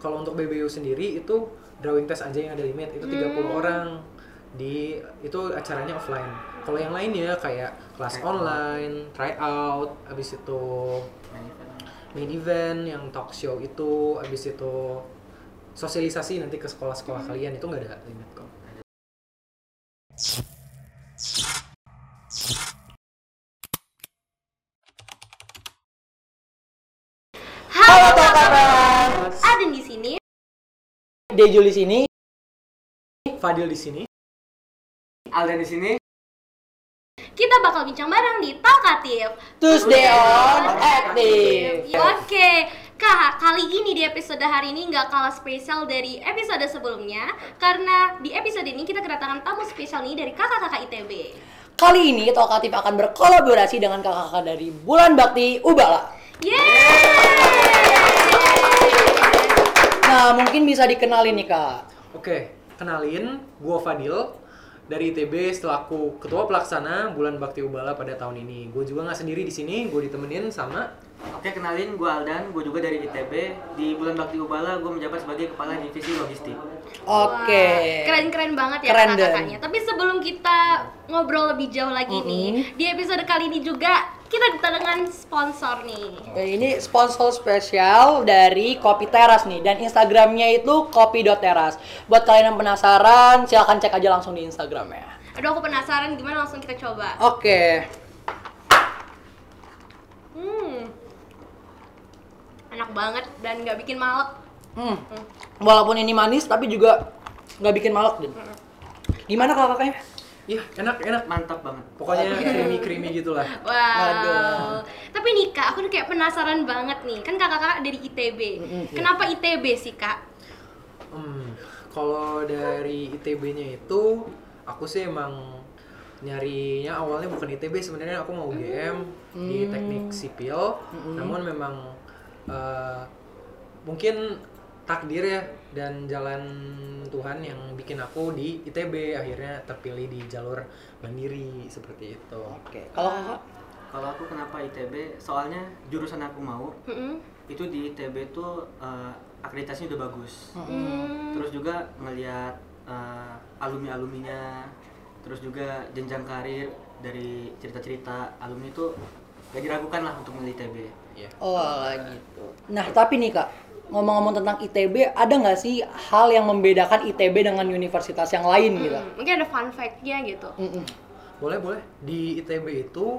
kalau untuk BBU sendiri itu drawing test aja yang ada limit itu 30 orang di itu acaranya offline. Kalau yang lainnya kayak kelas online, try out, habis itu main event. yang talk show itu, habis itu sosialisasi nanti ke sekolah-sekolah kalian itu nggak ada limit kok. Halo teman-teman. Ada di sini. Dejul di sini. Fadil di sini. Aldan di sini. Kita bakal bincang bareng di Talkative. Tuesday on Active. Oke, Kak, kali ini di episode hari ini nggak kalah spesial dari episode sebelumnya Karena di episode ini kita kedatangan tamu spesial nih dari kakak-kakak ITB Kali ini Talkative akan berkolaborasi dengan kakak-kakak dari Bulan Bakti Ubala. Yeay! Nah, mungkin bisa dikenalin nih kak. Oke, kenalin, gua Fadil dari ITB selaku ketua pelaksana Bulan Bakti Ubala pada tahun ini. Gue juga nggak sendiri di sini, gue ditemenin sama Oke, kenalin gue Aldan, gue juga dari ITB. Di bulan Bakti Ubala, gue menjabat sebagai kepala divisi logistik. Oke. Keren-keren banget ya Keren, kakak-kakaknya. Tapi sebelum kita ngobrol lebih jauh lagi nih, di episode kali ini juga kita dengan sponsor nih. Oke, Ini sponsor spesial dari Kopi Teras nih dan Instagramnya itu kopi.teras. Buat kalian yang penasaran, silahkan cek aja langsung di Instagramnya. Aduh aku penasaran gimana langsung kita coba. Oke. Hmm. Enak banget dan nggak bikin malek. Hmm. Walaupun ini manis tapi juga nggak bikin malek din. Gimana kakaknya? Iya, enak, enak. Mantap banget. Pokoknya creamy-creamy gitu lah. Wow. Waduh. Tapi nih kak, aku tuh kayak penasaran banget nih. Kan kakak-kakak dari ITB. Kenapa ITB sih kak? Hmm, kalau dari ITB-nya itu, aku sih emang nyarinya awalnya bukan ITB sebenarnya aku mau UGM di teknik sipil, namun memang eh, mungkin takdir ya dan jalan Tuhan yang bikin aku di ITB akhirnya terpilih di jalur mandiri seperti itu. Oke. Kalau kakak? Kalau aku kenapa ITB? Soalnya jurusan aku mau Mm-mm. itu di ITB tuh eh, akreditasinya udah bagus. Hmm. Terus juga ngelihat eh, alumni-alumninya, terus juga jenjang karir dari cerita-cerita alumni itu gak diragukan lah untuk milih ITB. Iya. Oh alah gitu. Nah tapi nih kak, ngomong-ngomong tentang ITB, ada nggak sih hal yang membedakan ITB dengan universitas yang lain gitu? Hmm, Mungkin ada fun fact-nya gitu. Mm-mm. Boleh boleh. Di ITB itu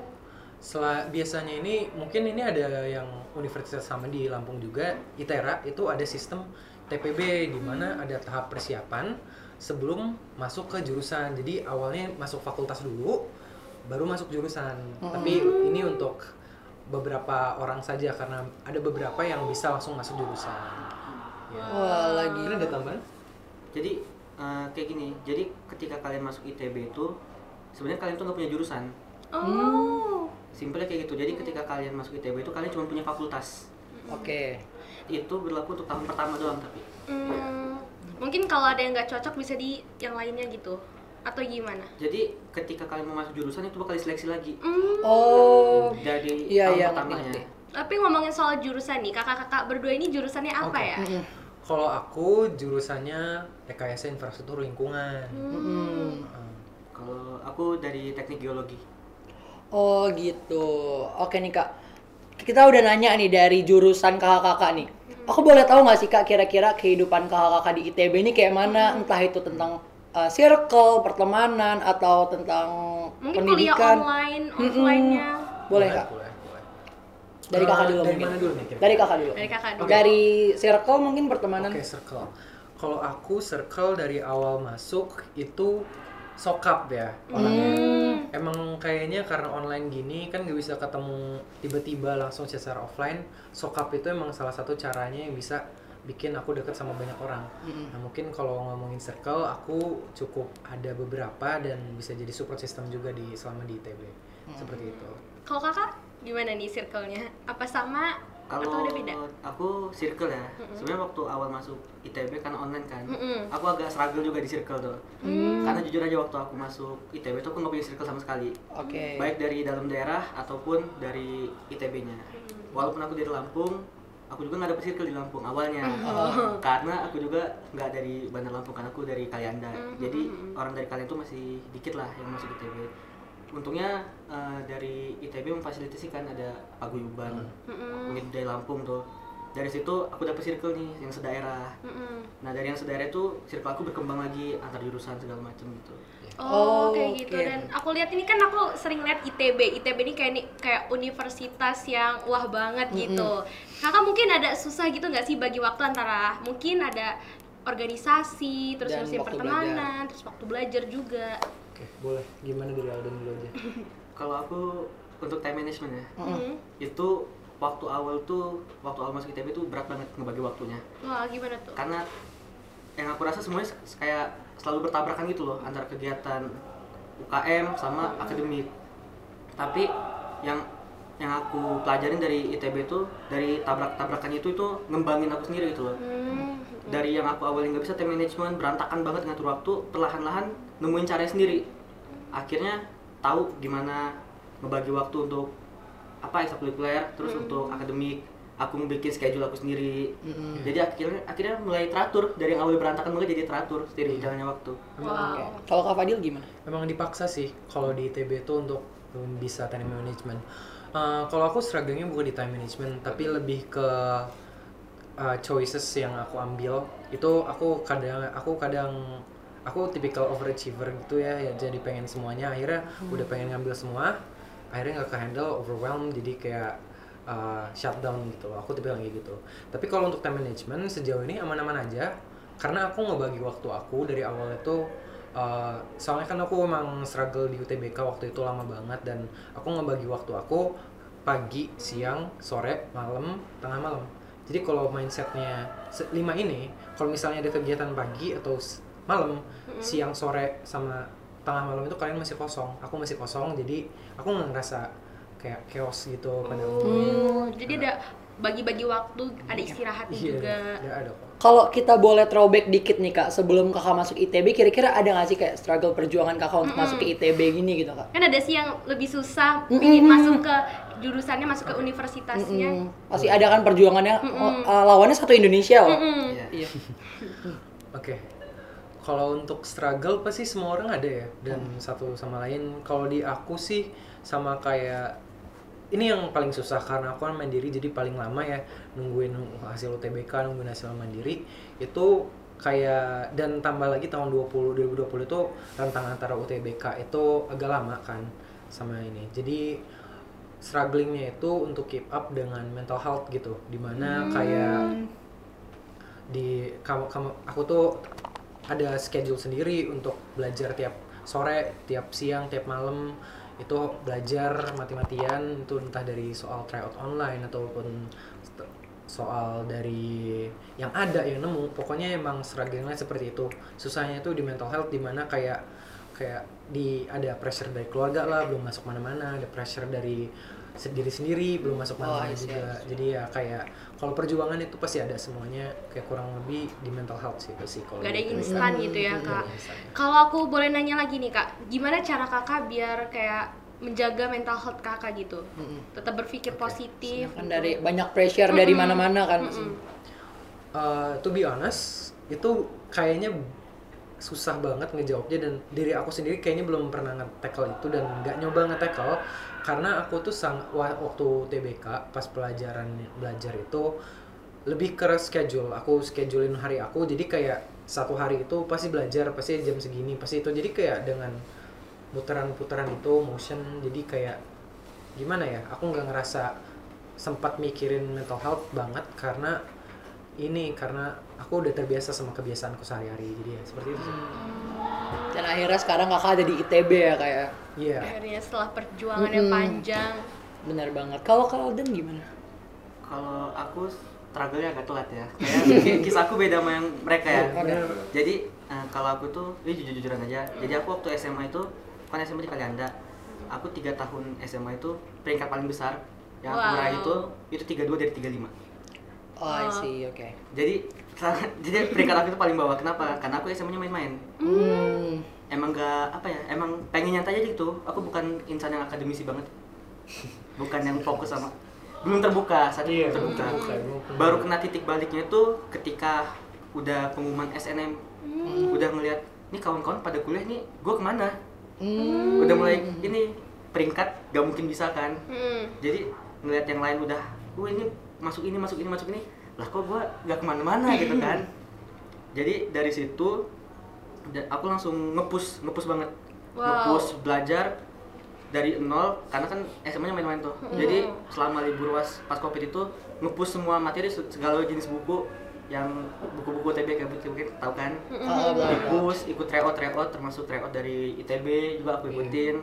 biasanya ini mungkin ini ada yang universitas sama di Lampung juga ITERA itu ada sistem TPB di mana ada tahap persiapan sebelum masuk ke jurusan. Jadi awalnya masuk fakultas dulu baru masuk jurusan. Tapi ini untuk beberapa orang saja karena ada beberapa yang bisa langsung masuk jurusan. Ya. Wah lagi. Ada tambahan? Jadi eh, kayak gini, jadi ketika kalian masuk ITB itu sebenarnya kalian tuh nggak punya jurusan. Oh. Simpelnya kayak gitu. Jadi ketika kalian masuk ITB itu kalian cuma punya fakultas. Oke. Itu berlaku untuk tahun pertama doang tapi. Hmm, mungkin kalau ada yang nggak cocok bisa di yang lainnya gitu. Atau gimana? Jadi ketika kalian mau masuk jurusan itu bakal diseleksi lagi Hmm. Oh. dari Iya, tahun iya, pertamanya. Tapi ngomongin soal jurusan nih, kakak-kakak berdua ini jurusannya apa Oke. ya? Mm-mm. Kalau aku jurusannya rekayasa infrastruktur lingkungan. Mm-mm. Hmm. Kalau aku dari teknik geologi. Oh gitu. Oke nih kak. Kita udah nanya nih dari jurusan kakak-kakak nih. Aku boleh tahu nggak sih kak kira-kira kehidupan kakak-kakak di ITB ini kayak mana? Entah itu tentang uh, circle, pertemanan, atau tentang Mungkin kuliah pendidikan. online, Mm-mm. offline-nya. Boleh kak. Boleh, boleh. Dari kakak dulu Dari mungkin. mana dulu nih? Dari kakak dulu. Dari kakak dulu. Dari circle mungkin pertemanan. Oke, circle. Kalau aku circle dari awal masuk itu sokap ya orangnya. Hmm. Emang kayaknya karena online gini kan gak bisa ketemu tiba-tiba langsung secara offline. Sokap itu emang salah satu caranya yang bisa bikin aku deket sama banyak orang. Nah mungkin kalau ngomongin circle, aku cukup ada beberapa dan bisa jadi support system juga di selama di ITB. Seperti itu. Kalau kakak gimana nih circle-nya? Apa sama atau Kalau ada beda? aku circle ya, sebenarnya waktu awal masuk ITB kan online kan, Mm-mm. aku agak struggle juga di circle tuh. Karena jujur aja waktu aku masuk ITB tuh aku nggak punya circle sama sekali. Oke. Baik dari dalam daerah ataupun dari ITB-nya. Walaupun aku dari Lampung, aku juga nggak dapet circle di Lampung awalnya Oh. karena aku juga nggak dari Bandar Lampung kan aku dari Kalianda Mhm. jadi orang dari kalian tuh masih dikit lah yang masuk ITB untungnya eh, dari ITB memfasilitasi kan ada paguyuban Mm-mm. unit budaya Lampung tuh dari situ aku dapet circle nih yang sedaerah Mm-mm. nah dari yang sedaerah itu circle aku berkembang lagi antar jurusan segala macam gitu Oh, Oh, kayak gitu dan aku lihat ini kan aku sering lihat ITB. ITB ini kayak nih kayak universitas yang wah banget gitu. Kakak mungkin ada susah gitu nggak sih bagi waktu antara mungkin ada organisasi, terus Dan pertemanan, terus waktu belajar juga. Oke, boleh. Gimana dari Alden dulu aja? kalau aku untuk time management ya Mm. itu waktu awal tuh waktu awal masuk ITB tuh berat banget ngebagi waktunya Wah, gimana tuh? karena yang aku rasa semuanya kayak selalu bertabrakan gitu loh antara kegiatan UKM sama akademik. Tapi yang yang aku pelajarin dari ITB itu dari tabrak-tabrakannya itu itu ngembangin aku sendiri gitu loh. Hmm. dari yang aku awalnya nggak bisa time management berantakan banget ngatur waktu perlahan-lahan nemuin caranya sendiri. Akhirnya tahu gimana ngebagi waktu untuk apa ekstrakurikuler terus untuk akademik aku bikin schedule aku sendiri Mm-mm. jadi akhirnya akhirnya mulai teratur dari yang awalnya berantakan mulai jadi teratur sendiri jalannya waktu Wow. Oke. Kalau Kak Fadil gimana? Emang dipaksa sih kalau di ITB itu untuk bisa time management. Uh, kalau aku struggle-nya bukan di time management, tapi lebih ke uh, choices yang aku ambil. Itu aku kadang aku kadang aku tipikal overachiever gitu ya, ya jadi pengen semuanya. Akhirnya udah pengen ngambil semua, akhirnya nggak ke handle, overwhelmed, jadi kayak uh, shutdown gitu. Aku tipikal kayak gitu. Tapi kalau untuk time management sejauh ini aman-aman aja, karena aku ngebagi waktu aku dari awal itu Uh, soalnya kan aku emang struggle di UTBK waktu itu lama banget dan aku ngebagi waktu aku pagi, siang, sore, malam, tengah malam. Jadi kalau mindsetnya se- lima ini, kalau misalnya ada kegiatan pagi atau malam, siang, sore, sama tengah malam itu kalian masih kosong. Aku masih kosong, jadi aku nggak ngerasa kayak chaos gitu pada. Oh, jadi ada bagi-bagi waktu, ada istirahatnya Iya, juga. nggak ada kok. Kalau kita boleh throwback dikit nih kak, sebelum kakak masuk ITB, kira-kira ada nggak sih kayak struggle perjuangan kakak untuk masuk ke ITB gini gitu kak? Kan ada sih yang lebih susah ingin masuk ke jurusannya, masuk ke universitasnya. Mm, pasti ada kan perjuangannya, oh, uh, lawannya satu Indonesia loh. Mm. Iya. Iya. Oke. Kalau untuk struggle pasti semua orang ada ya dan satu sama lain. Kalau di aku sih sama kayak ini yang paling susah karena aku kan mandiri jadi paling lama ya nungguin hasil UTBK, nungguin hasil mandiri. Itu kayak dan tambah lagi tahun 20 2020 itu rentang antara UTBK itu agak lama kan sama ini. Jadi strugglingnya itu untuk keep up dengan mental health gitu. Di mana kayak di kamu kamu aku tuh ada schedule sendiri untuk belajar tiap sore, tiap siang, tiap malam itu belajar mati-matian itu entah dari soal tryout online ataupun soal dari yang ada yang nemu. Pokoknya emang struggle-nya seperti itu. Susahnya itu di mental health di mana kayak kayak di ada pressure dari keluarga lah belum masuk mana-mana. Ada pressure dari sendiri sendiri belum masuk Oh, I see, juga jadi ya kayak kalau perjuangan itu pasti ada semuanya kayak kurang lebih di mental health sih pasti kalau Gak ada yang gitu. instan gitu ya kak. ada. Kalau aku boleh nanya lagi nih kak, gimana cara kakak biar kayak menjaga mental health kakak gitu, Mm-mm. tetap berpikir positif. Kan gitu. dari banyak pressure dari mana-mana kan. Mm-mm. Uh, to be honest itu kayaknya susah banget ngejawabnya dan diri aku sendiri kayaknya belum pernah nge-tackle itu dan nggak nyoba nge-tackle karena aku tuh sang wa- waktu TBK pas pelajaran belajar itu lebih ke schedule. Aku schedulein hari aku jadi kayak satu hari itu pasti belajar pasti jam segini pasti itu. Jadi kayak dengan putaran-putaran itu motion jadi kayak gimana ya aku nggak ngerasa sempat mikirin mental health banget karena ini karena aku udah terbiasa sama kebiasaanku sehari-hari jadi ya seperti itu sih Dan akhirnya sekarang kakak ada di ITB ya kayak. iya Akhirnya setelah perjuangannya Mm-mm. panjang, Bener banget. Kalau kalau Alden gimana? kalau aku struggle-nya agak telat ya kayak kisahku beda sama yang mereka ya Bener. jadi eh, kalau aku tuh ini jujur-jujuran aja jadi aku waktu SMA itu kan SMA di Kalianda aku tiga tahun SMA itu peringkat paling besar yang aku Wow. raih itu itu 32 dari 35 Oh, I see, oke. jadi jadi peringkat aku itu paling bawah. Kenapa? Karena aku SMA-nya main-main. Hmm. emang gak apa ya emang pengen nyantai aja gitu. Aku bukan insan yang akademisi banget. Bukan yang fokus sama belum terbuka saat itu Iya, belum terbuka. terbuka. baru kena titik baliknya itu ketika udah pengumuman SNM udah ngelihat nih kawan-kawan pada kuliah nih gue ke mana? Hmm. udah mulai ini peringkat gak mungkin bisa kan. Hmm. jadi ngelihat yang lain udah oh ini masuk ini masuk ini masuk ini lah kok gua gak ke mana-mana gitu kan? Jadi dari situ aku langsung ngepus ngepus banget. Wow. ngepus belajar dari nol karena kan SMA nya main-main tuh. Jadi selama libur was pas covid itu ngepus semua materi se- segala jenis buku yang buku-buku TB kayak mungkin mungkin tahu kan. Dipus, ikut tryout tryout termasuk tryout dari ITB juga aku ikutin.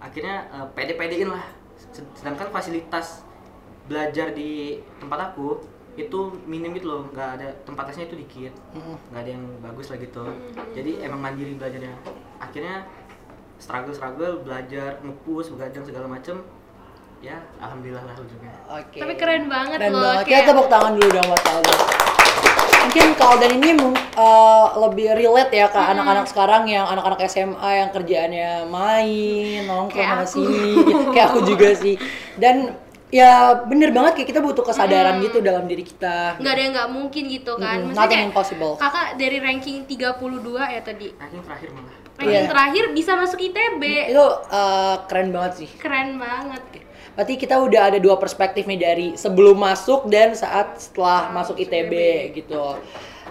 Akhirnya eh, pede-pedein lah. Sed- sedangkan fasilitas belajar di tempat aku itu minim gitu loh nggak ada tempat lesnya itu dikit nggak ada yang bagus lah gitu jadi emang mandiri belajarnya akhirnya struggle struggle belajar ngepus begadang segala macem ya alhamdulillah lah ujungnya Oke. Tapi keren banget Keren loh, banget. kayak- Kita tepuk tangan dulu dong buat Kaldan. Mungkin Kaldan ini mung- eh, lebih relate ya ke anak-anak sekarang yang anak-anak SMA yang kerjaannya main, nongkrong sama sini, gitu. kayak aku juga sih. Dan ya bener banget kayak kita butuh kesadaran gitu dalam diri kita. nggak ada yang nggak mungkin gitu kan Mm-mm, Maksudnya kayak impossible. kakak dari ranking 32 ya tadi ranking terakhir malah ranking Iya. terakhir bisa masuk ITB Itu eh, keren banget sih. keren banget Berarti kita udah ada dua perspektif nih dari sebelum masuk dan saat setelah masuk ITB gitu.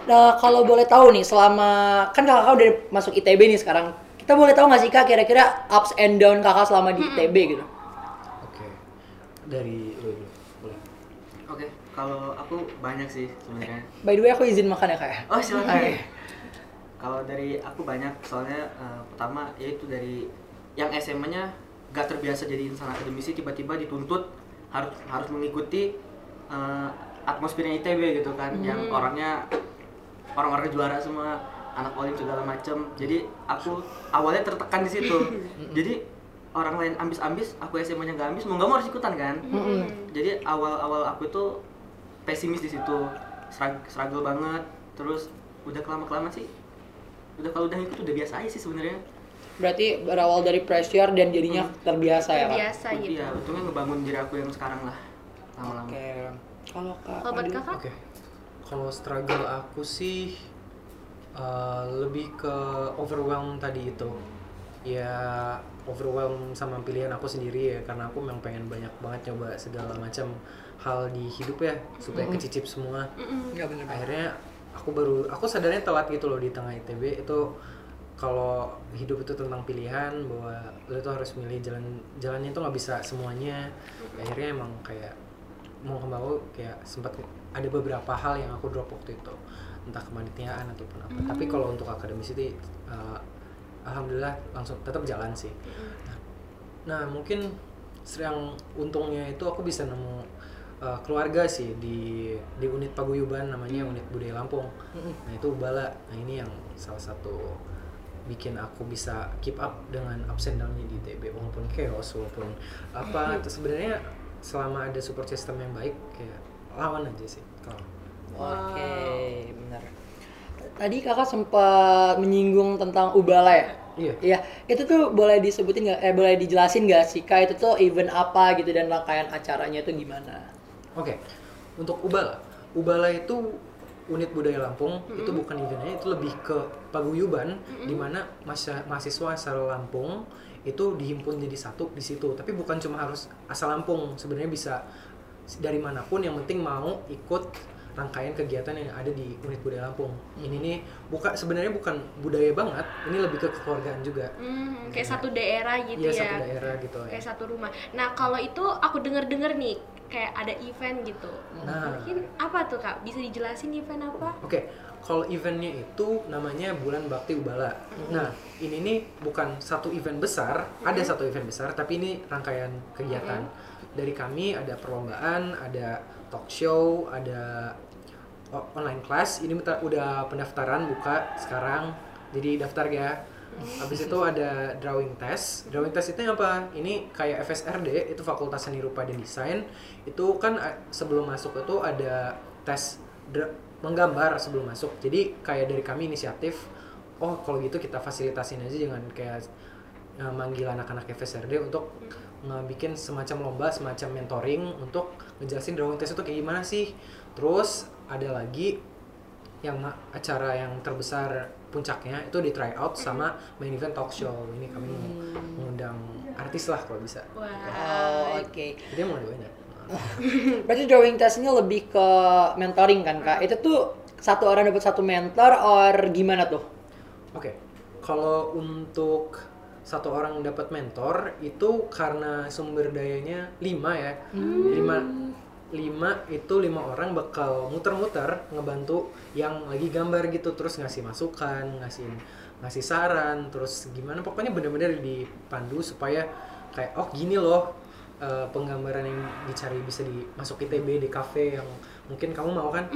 Nah, kalau boleh tahu nih selama kan kakak udah masuk ITB nih sekarang. Kita boleh tahu nggak sih kak kira-kira ups and down kakak selama di ITB gitu? Dari lu dulu. Boleh. oke kalau aku banyak sih sebenarnya By the way aku izin makan ya kak ya. oh silakan Oke. Kalau dari aku banyak, soalnya eh, pertama yaitu dari yang SMA-nya gak terbiasa jadi insan akademisi tiba-tiba dituntut harus harus mengikuti eh, atmosfernya ITB gitu kan, yang orangnya orang-orang juara semua, anak olim segala macem. Jadi aku awalnya tertekan di situ. jadi orang lain ambis-ambis, aku SMA-nya gak ambis, mau nggak mau harus ikutan kan. Jadi awal-awal aku itu pesimis di situ, Strug- struggle banget. Terus udah kelama-kelamaan sih udah kalau udah ikut udah biasa aja sih sebenarnya Berarti berawal dari pressure dan jadinya terbiasa ya kak. biasa gitu iya untungnya ngebangun diri aku yang sekarang lah lama-lama Oke. Kalau kak. kalau kakak Oke. Kalau struggle aku sih uh, lebih ke overwhelm tadi itu. Ya overwhelm sama pilihan aku sendiri ya karena aku memang pengen banyak banget coba segala macam hal di hidup ya supaya kecicip semua. Nggak bener. Akhirnya aku baru aku sadarnya telat gitu loh di tengah ITB itu kalau hidup itu tentang pilihan bahwa lo tuh harus milih jalan jalannya itu nggak bisa semuanya. Akhirnya emang kayak mau ke mau kayak sempat ada beberapa hal yang aku drop waktu itu. Entah kemanitiaan ataupun apa. Tapi kalau untuk akademis itu uh, alhamdulillah langsung tetap jalan sih. Nah, nah mungkin yang untungnya itu aku bisa nemu uh, keluarga sih di di unit paguyuban namanya unit budaya Lampung. Nah itu Ubala nah ini yang salah satu bikin aku bisa keep up dengan ups and down-nya di ITB walaupun chaos walaupun apa. Itu sebenarnya selama ada support system yang baik kayak lawan aja sih kalau Oke, benar. Tadi kakak sempat menyinggung tentang Ubala ya? Iya. Iya, itu tuh boleh disebutin nggak? Eh, boleh dijelasin nggak sih kak itu tuh event apa gitu dan rangkaian acaranya itu gimana? Oke, untuk Ubala, Ubala itu unit budaya Lampung itu bukan eventnya itu lebih ke paguyuban di mana mahasiswa asal Lampung itu dihimpun jadi satu di situ. Tapi bukan cuma harus asal Lampung, sebenarnya bisa dari mana pun yang penting mau ikut rangkaian kegiatan yang ada di unit budaya Lampung. Ini nih bukan sebenarnya bukan budaya banget, ini lebih ke kekeluargaan juga. Hmm, kayak satu daerah gitu Iya ya satu daerah gitu ya. kayak satu rumah nah kalau itu aku denger denger nih kayak ada event gitu Nah. mungkin apa tuh kak bisa dijelasin event apa Oke, kalau eventnya itu namanya Bulan Bakti Ubala. Nah, ini nih bukan satu event besar, ada satu event besar, tapi ini rangkaian kegiatan. Dari kami ada perlombaan, ada talk show, ada online class. Ini udah pendaftaran buka sekarang, jadi daftar ya. Habis itu ada drawing test. Drawing test itu apa? Ini kayak FSRD, itu Fakultas Seni Rupa dan Desain. Itu kan eh, sebelum masuk itu ada tes menggambar sebelum masuk. Jadi kayak dari kami inisiatif, oh kalau gitu kita fasilitasin aja jangan kayak eh, manggil anak-anak FSRD untuk ngebikin semacam lomba, semacam mentoring untuk ngejelasin drawing test itu kayak gimana sih. Terus ada lagi yang acara yang terbesar puncaknya itu di tryout sama main event talk show. Ini kami mengundang artis lah kalau bisa. Wah. Oh, oke. Dia mau banyak. Berarti drawing test ini lebih ke mentoring kan kak? Itu tuh satu orang dapat satu mentor or gimana tuh? Oke, kalau untuk satu orang dapat mentor itu karena sumber dayanya lima ya, lima lima itu lima orang bakal muter-muter ngebantu yang lagi gambar gitu terus ngasih masukan, ngasih ngasih saran, terus gimana pokoknya bener-bener dipandu supaya kayak oh gini loh eh, penggambaran yang dicari bisa dimasuk ITB di cafe yang mungkin kamu mau kan?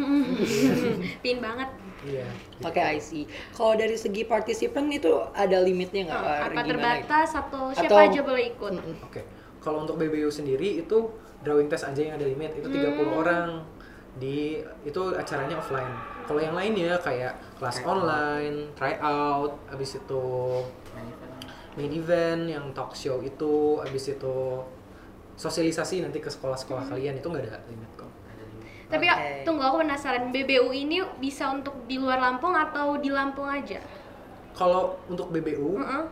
Pin banget. Iya. gitu. Oke, I see. Kalau dari segi partisipan itu ada limitnya nggak? Oh, apa terbatas atau siapa Atau- aja boleh ikut? Oke, kalau untuk BBU sendiri itu drawing test aja yang ada limit itu 30 orang di itu acaranya offline. Kalau yang lainnya kayak kelas online, tryout, habis itu Main event. main event yang talk show itu, habis itu sosialisasi nanti ke sekolah-sekolah kalian itu nggak ada limit kok. Tapi Oke. ya, tunggu aku penasaran BBU ini bisa untuk di luar Lampung atau di Lampung aja? Kalau untuk BBU Heeh.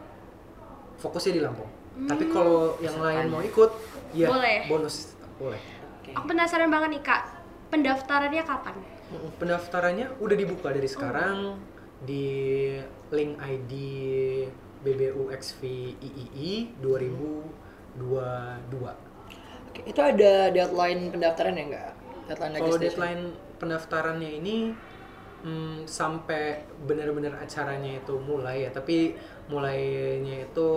fokusnya di Lampung. Tapi kalau yang lain mau ikut, ya Boleh. bonus boleh. Oke. Aku penasaran banget nih kak, pendaftarannya kapan? Pendaftarannya udah dibuka dari sekarang di link ID BBU XVIII 2022. Oke, itu ada deadline pendaftaran ya nggak? Deadline Kalau deadline pendaftarannya ini hmm, sampai benar-benar acaranya itu mulai ya, tapi mulainya itu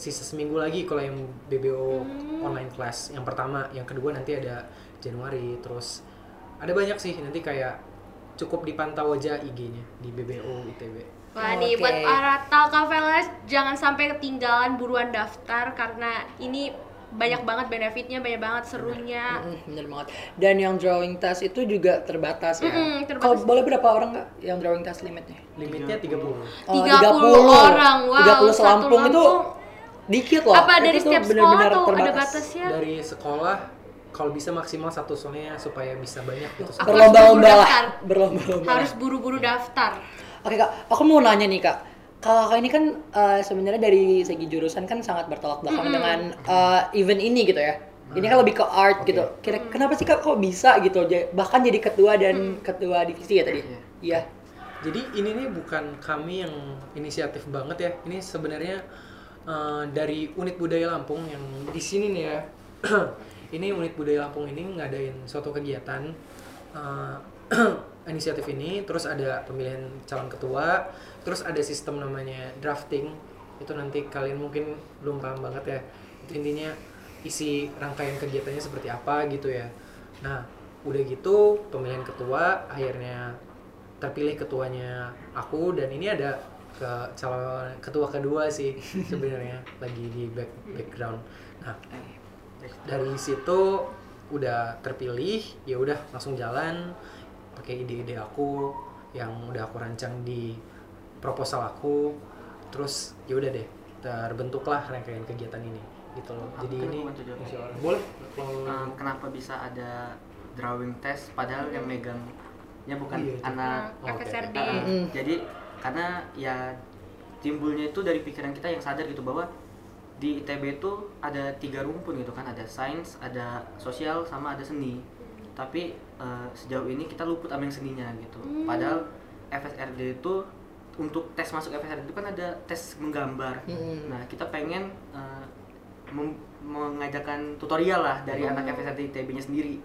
sisa seminggu lagi kalau yang BBO online class yang pertama, yang kedua nanti ada Januari, terus ada banyak sih nanti kayak cukup dipantau aja IG-nya di BBO ITB. Wah nih Oke. buat para Talkavelas jangan sampai ketinggalan buruan daftar karena ini banyak banget benefitnya, banyak banget serunya. Mm, bener banget. Dan yang drawing test itu juga terbatas ya. Mm-mm, terbatas. Kalau boleh berapa orang nggak yang drawing test limitnya? Limitnya 30. Oh, 30 orang, wow, 30 satu selampung itu. Dikit loh. Apa dari Itu tuh setiap sekolah bener-bener atau ada terbatas. batasnya? Dari sekolah kalau bisa maksimal satu soalnya supaya bisa banyak gitu. Aku Berlomba-lomba harus lah. Berlomba-lomba. Harus buru-buru daftar. Oke kak, aku mau nanya nih kak. Kalau kakak ini kan eh, sebenarnya dari segi jurusan kan sangat bertolak belakang dengan eh, event ini gitu ya. Ini kan lebih ke art gitu. Kira kenapa sih kak kok bisa gitu? Bahkan jadi ketua dan ketua divisi ya tadi. Iya. Iya. Jadi ini nih bukan kami yang inisiatif banget ya. Ini sebenarnya eh, dari unit budaya Lampung yang di sini nih ya. ini unit budaya Lampung ini ngadain suatu kegiatan eh, inisiatif ini. Terus ada pemilihan calon ketua. Terus ada sistem namanya drafting. Itu nanti kalian mungkin belum paham banget ya. Itu intinya isi rangkaian kegiatannya seperti apa gitu ya. Nah, udah gitu pemilihan ketua akhirnya terpilih ketuanya aku dan ini ada ke calon ketua kedua sih sebenarnya lagi di back, background. Nah dari situ udah terpilih ya udah langsung jalan pakai ide-ide aku yang udah aku rancang di proposal aku terus ya udah deh terbentuklah rangkaian kegiatan ini gitu loh jadi ini boleh Um, kenapa bisa ada drawing test padahal yang megang ya bukan Iya, anak Oke. FSRD. Uh, Mm. jadi karena ya timbulnya itu dari pikiran kita yang sadar gitu bahwa di ITB itu ada tiga rumpun gitu kan. Ada sains ada sosial sama ada seni. Tapi uh, sejauh ini kita luput sama yang seninya gitu. Padahal FSRD itu untuk tes masuk FSRD itu kan ada tes menggambar. Mm. nah kita pengen uh, mengajarkan tutorial lah dari anak FSRD ITB-nya sendiri.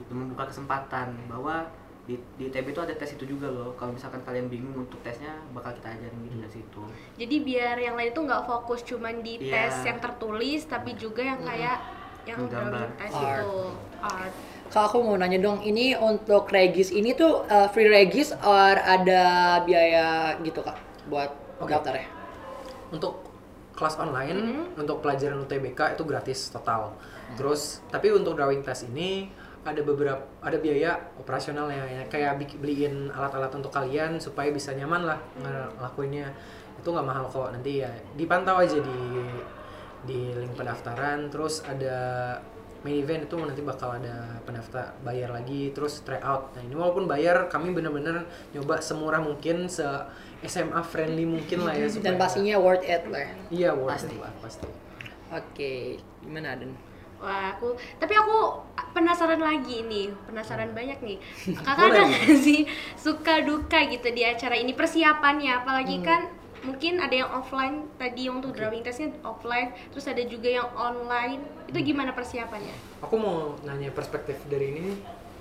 Gitu membuka kesempatan bahwa di, di ITB itu ada tes itu juga loh kalau misalkan kalian bingung untuk tesnya bakal kita ajarin gitu dari situ Jadi biar yang lain itu nggak fokus cuman di Iya. tes yang tertulis, tapi juga yang kayak yang drawing tes Art. itu art. Kak aku mau nanya dong, ini untuk regis ini tuh uh, free regis or ada biaya gitu kak buat Oke. daftar ya? untuk kelas online untuk pelajaran UTBK itu gratis total. Terus tapi untuk drawing test ini ada beberapa ada biaya operasionalnya ya kayak beliin alat-alat untuk kalian supaya bisa nyaman lah ngelakuinnya itu nggak mahal kok nanti ya dipantau aja di di link pendaftaran terus ada main event itu nanti bakal ada pendaftar bayar lagi terus try out nah ini walaupun bayar kami bener-bener nyoba semurah mungkin se SMA friendly mungkin lah ya Dan supaya- pastinya worth it lah. iya worth Pasti. it lah pasti Oke, gimana Aden? Wah, aku tapi aku penasaran lagi nih, penasaran banyak nih. Kakak ada nggak sih suka duka gitu di acara ini persiapannya, apalagi Hmm. kan mungkin ada yang offline tadi yang untuk driving testnya offline, terus ada juga yang online. Itu Hmm. gimana persiapannya? aku mau nanya perspektif dari ini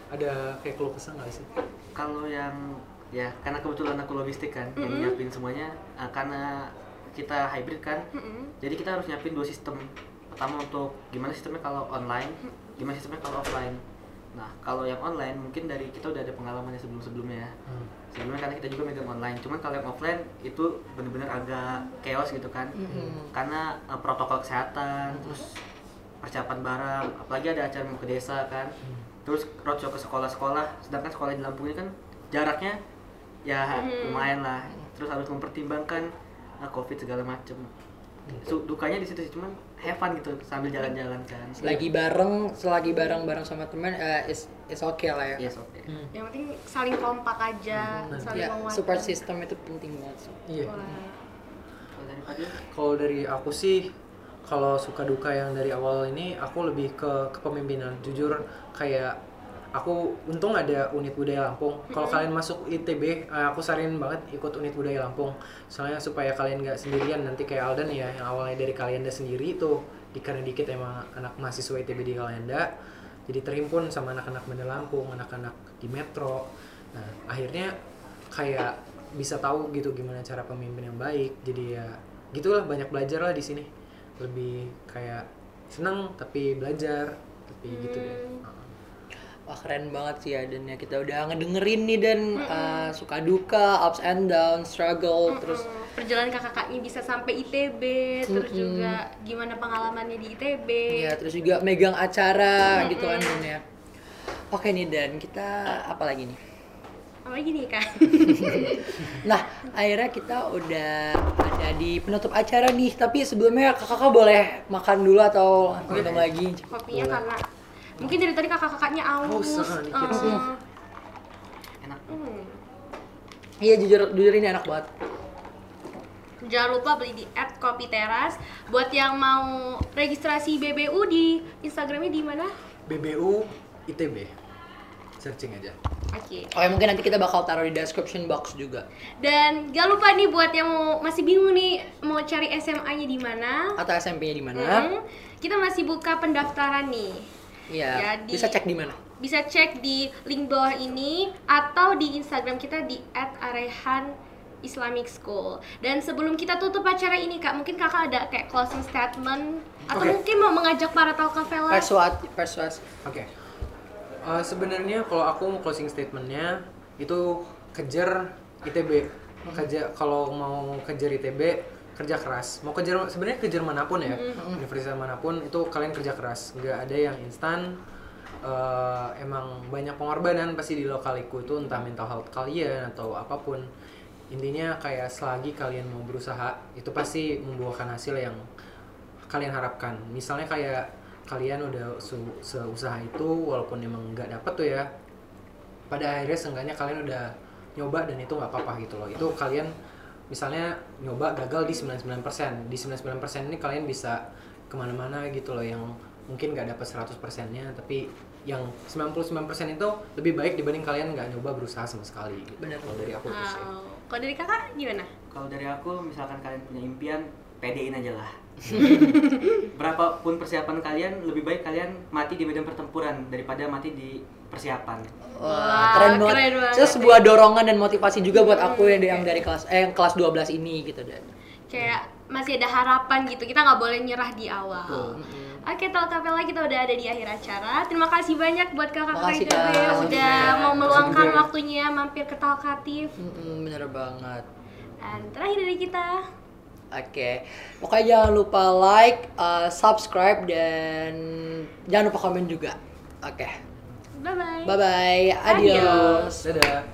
ada kayak keluh kesah nggak sih Kalau yang ya karena kebetulan aku logistik kan yang Mm-mm. nyiapin semuanya eh, karena kita hybrid kan Mm-mm. jadi kita harus nyiapin dua sistem pertama untuk gimana sistemnya kalau online? Gimana sistemnya kalau offline? Nah kalau yang online mungkin dari kita udah ada pengalamannya sebelum sebelumnya ya. Hmm. sebelumnya karena kita juga megang online cuman kalau yang offline itu bener-bener agak chaos gitu kan. Mm-mm. karena eh, protokol kesehatan terus persiapan barang apalagi ada acara mau ke desa kan. Terus roadshow ke sekolah-sekolah sedangkan sekolah di Lampung ini kan jaraknya ya Hmm. lumayan lah. Terus harus mempertimbangkan eh, covid segala macem dukanya di situ sih cuman have fun gitu sambil jalan-jalan kan Selagi bareng, selagi bareng-bareng sama teman, eh, is is okay lah ya. yes oke Hmm. Yang penting saling kompak aja, Hmm. saling Ya, menguatkan. support system itu penting banget. sih. iya Fadil Kalau dari aku sih, kalau suka duka yang dari awal ini, aku lebih ke kepemimpinan. Jujur, kayak aku untung ada unit budaya Lampung. Kalau kalian masuk ITB, eh, aku saranin banget ikut unit budaya Lampung. Soalnya supaya kalian nggak sendirian. Nanti kayak Aldan ya, yang awalnya dari Kalianda sendiri itu, di karena dikit emang anak mahasiswa ITB di Kalianda, jadi terhimpun sama anak-anak Bandar Lampung, anak-anak di Metro. Nah, akhirnya kayak bisa tahu gitu gimana cara pemimpin yang baik. Jadi ya gitulah banyak belajar lah di sini. Lebih kayak seneng tapi belajar tapi gitu deh. Wah keren banget sih Aden ya kita udah ngedengerin nih dan uh, suka duka, ups and down, struggle, terus Mm-mm. perjalanan kakak-kakaknya bisa sampai ITB, terus Mm-mm. juga gimana pengalamannya di ITB. ya terus juga megang acara gitu kan Dan ya. Oke nih Dan kita apa lagi nih? Apa lagi nih kak? Nah akhirnya kita udah ada di penutup acara nih tapi sebelumnya kakak-kakak boleh makan dulu atau minum lagi? Kopinya karena mungkin dari tadi kakak-kakaknya aus. Haus, ah, dikit sih. Eh, enak hmm. Iya jujur jujur ini enak banget. Jangan lupa beli di @kopi teras. Buat yang mau registrasi BBU di Instagramnya di mana? BBU ITB. Searching aja. Oke. Oke mungkin nanti kita bakal taruh di description box juga Dan jangan lupa nih buat yang mau masih bingung nih mau cari SMA-nya di mana? atau SMP-nya di mana? Mm-mm. Kita masih buka pendaftaran nih. Iya. Jadi- Bisa cek di mana? Bisa cek di link bawah ini atau di Instagram kita di @arehan Islamic School. Dan sebelum kita tutup acara ini Kak, mungkin Kakak ada kayak closing statement atau Oke. mungkin mau mengajak para talkafela Persuasif, persuasif. Oke. Eh, sebenarnya kalau aku mau closing statementnya itu kejar ITB. Kejar kalau mau kejar ITB kerja keras. Mau kejar sebenarnya kejar mana pun ya, universitas mana pun itu kalian kerja keras. Nggak ada yang instan. Eh, emang banyak pengorbanan pasti di lokaliku itu entah mental health kalian atau apa pun. Intinya kayak selagi kalian mau berusaha itu pasti membuahkan hasil yang kalian harapkan. Misalnya kayak kalian udah su- seusaha itu walaupun emang nggak dapet tuh ya pada akhirnya seenggaknya kalian udah nyoba dan itu nggak apa-apa gitu loh itu kalian misalnya nyoba gagal di 99% di 99% ini kalian bisa ke mana-mana gitu loh yang mungkin nggak dapet 100% nya tapi yang 99% itu lebih baik dibanding kalian nggak nyoba berusaha sama sekali gitu. Bener. kalau dari aku Wow. Kalau dari kakak gimana? kalau dari aku misalkan kalian punya impian pedein aja lah berapapun persiapan kalian lebih baik kalian mati di medan pertempuran daripada mati di persiapan Wah, keren banget. keren banget. Itu sebuah dorongan dan motivasi juga buat aku yang yang dari kelas eh yang kelas 12 ini gitu dan. Kayak masih ada harapan gitu. Kita nggak boleh nyerah di awal. Oke, Talkapela kita udah ada di akhir acara. Terima kasih banyak buat kakak-kakak ITB yang udah mau meluangkan waktunya mampir ke Talkatif. Mm-mm, bener banget. Dan terakhir dari kita, Oke, pokoknya jangan lupa like, uh, subscribe dan jangan lupa komen juga. Oke, bye bye. bye bye, adios. dadah